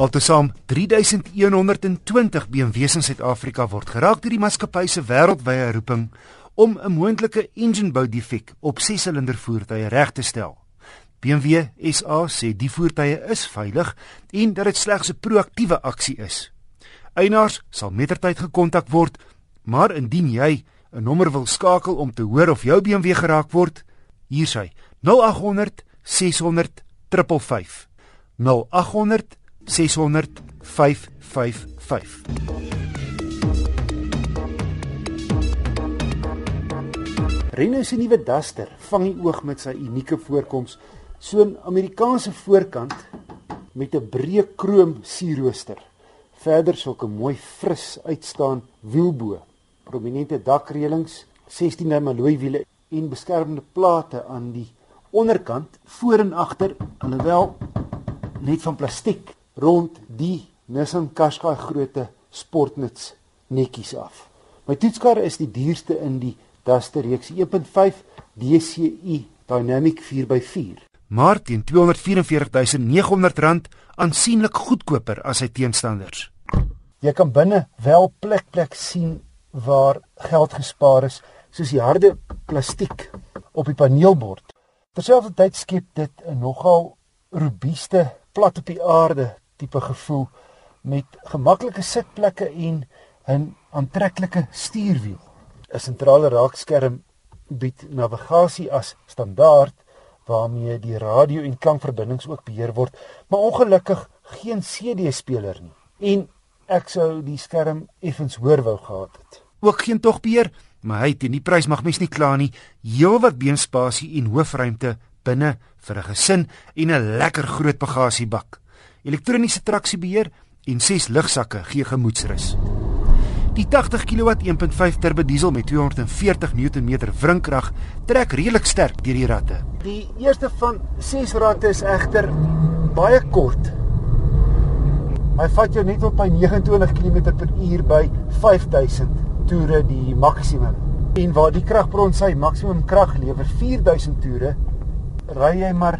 Altesaam 3120 BMW's in Suid-Afrika word geraak deur die maatskappy se wêreldwye roeping om 'n moontlike enginebou defek op 6-silinder voertuie reg te stel. BMW SA sê die voertuie is veilig en dat dit slegs 'n proaktiewe aksie is. Eienaars sal mettertyd gekontak word, maar indien jy 'n nommer wil skakel om te hoor of jou BMW geraak word, hier sy 0800 600 555 0800 600 555. Renault se nuwe Duster vang die oog met sy unieke voorkoms, so 'n Amerikaanse voorkant met 'n breë krom sierrooster. Verder sulke mooi fris uitstaan wielbo, prominente dakreëlings, 16de alloy wiele en beskermende plate aan die onderkant, voor en agter, alhoewel net van plastiek rond die Nissan Qashqai grootte sportnuts netjies af. My toetskar is die duurste in die Duster reeks 1.5 DCI Dynamic 4x4. Maar teen R244900 aansienlik goedkoper as sy teenstanders. Jy kan binne wel plek plek sien waar geld gespaar is, soos die harde plastiek op die paneelbord. Terselfdertyd skep dit 'n nogal robuuste plat op die aarde tipe gevoel met gemaklike sitplekke en 'n aantreklike stuurwiel. 'n Sentrale raakskerm bied navigasie as standaard waarmee die radio en klankverbindings ook beheer word, maar ongelukkig geen CD-speler nie. En ek sou die skerm effens hoor wou gehad het. Ook geen togbeheer, maar hy teen die prys mag mens nie kla nie. Heelwat beenspasie en hoofruimte binne vir 'n gesin en 'n lekker groot bagasiebak elektroniese traksiebeheer en 6 lugsakke gee gemoedsrus. Die 80 kW 1.5 turbo diesel met 240 Nm wrinkrag trek redelik sterk deur die ratte. Die eerste van 6 ratte is egter baie kort. Hy vat jou net op by 29 km/h by 5000 toere die maksimum. En waar die kragbron sy maksimum krag lewer 4000 toere, ry jy maar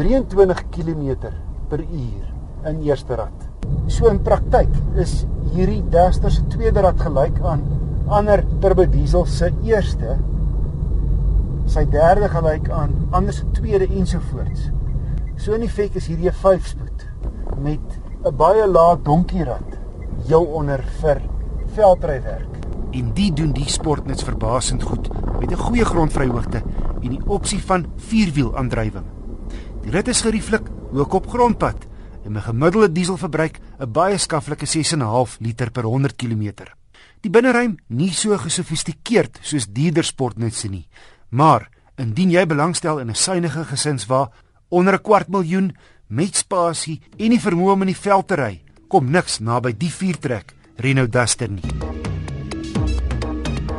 23 km per uur in eerste rad. So in praktyk is hierdie Duster se tweede rad gelyk aan ander turbo diesel se eerste. Sy derde gelyk aan ander se tweede ensovoorts. So in effek is hierdie 'n 5-spoed met 'n baie lae donkierrad heel onder vir veldrywerk. En dit doen die sportnuts verbasend goed met 'n goeie grondvryhoogte en die opsie van vierwiel aandrywing. Die rit is gerieflik, ook op grondpad en 'n gemiddelde dieselverbruik 'n baie skaflike 6.5 liter per 100 km. Die binneruim nie so gesofistikeerd soos dierder sportnutse nie, maar indien jy belangstel in 'n suiwige gesinswa onder 'n kwart miljoen met spasie en die vermoë om in die veld te ry, kom niks naby die viertrek Renault Duster nie.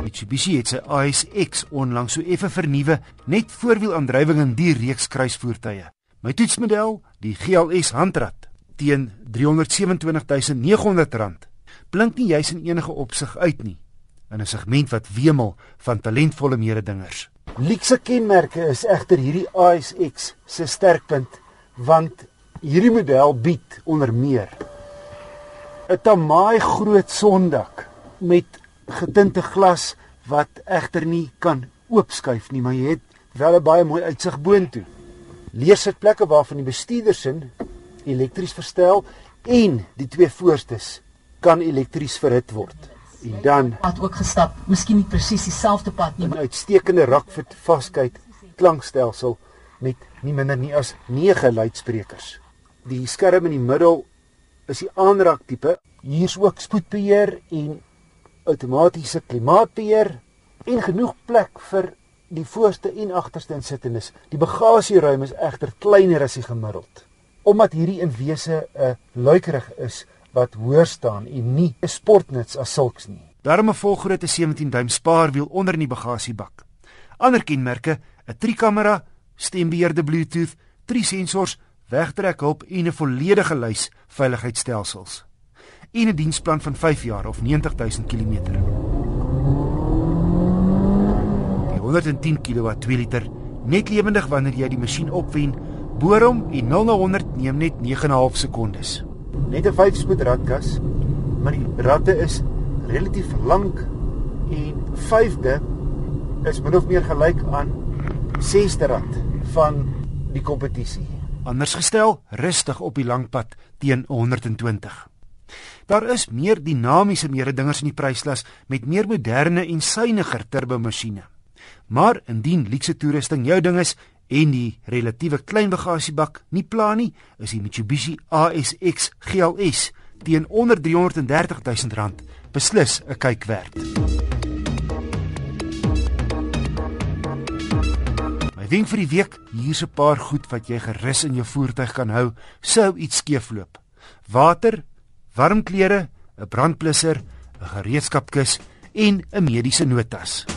Mitsubishi het sy ASX onlangs so effe vernuwe net voorwielaandrywing in die reeks kruisvoertuie. My toetsmodel, die GLS handrat teen R327900, blink nie juis in enige opsig uit nie in 'n segment wat wemel van talentvolle mededingers. Luxe kenmerke is egter hierdie ASX se sterkpunt want hierdie model bied onder meer 'n tamaai groot sondak met getinte glas wat egter nie kan oopskuif nie, maar jy het wel 'n baie mooi uitsig boontoe leersitplekke waarvan die bestuurdersin elektries verstel en die twee voorstes kan elektries verhit word. En dan het ook gestap, miskien nie presies dieselfde pad nie, 'n uitstekende rakfit vaskyk klankstelsel met nie minder nie as 9 luidsprekers. Die skerm in die middel is die aanraak tipe. Hier's ook spoedbeheer en outomatiese klimaatbeheer en genoeg plek vir die voorste en agterste insittendes. Die bagasieruim is egter kleiner as die gemiddeld. Omdat hierdie in wese 'n luikerig is wat hoër staan en nie 'n sportnuts as sulks nie. Daarom 'n volgrootte 17 duim spaarwiel onder in die bagasiebak. Ander kenmerke: 'n trikamera, stembeheerde Bluetooth, drie sensors, wegtrekhulp en 'n volledige lys veiligheidsstelsels. En 'n diensplan van 5 jaar of 90000 km. 110 kW 2 liter net lewendig wanneer jy die masjien opwen boor hom en 0 na 100 neem net 9.5 sekondes net 'n 5-spoed ratkas, maar die ratte is relatief lank en vyfde is min of meer gelyk aan sesde rat van die kompetisie. Anders gestel, rustig op die lang pad teen 120. Daar is meer dinamiese mededingers in die prysklas met meer moderne en suiwiger turbomasjiene. Maar indien luukse toerusting jou ding is en die relatiewe klein bagasiebak nie pla nie, is die Mitsubishi ASX GLS teen onder 330 000 rand beslis 'n kyk werd. My wenk vir die week, hier's 'n paar goed wat jy gerus in jou voertuig kan hou sou iets skeefloop. Water, warm klere, 'n brandblusser, 'n gereedskapkis en 'n mediese notas.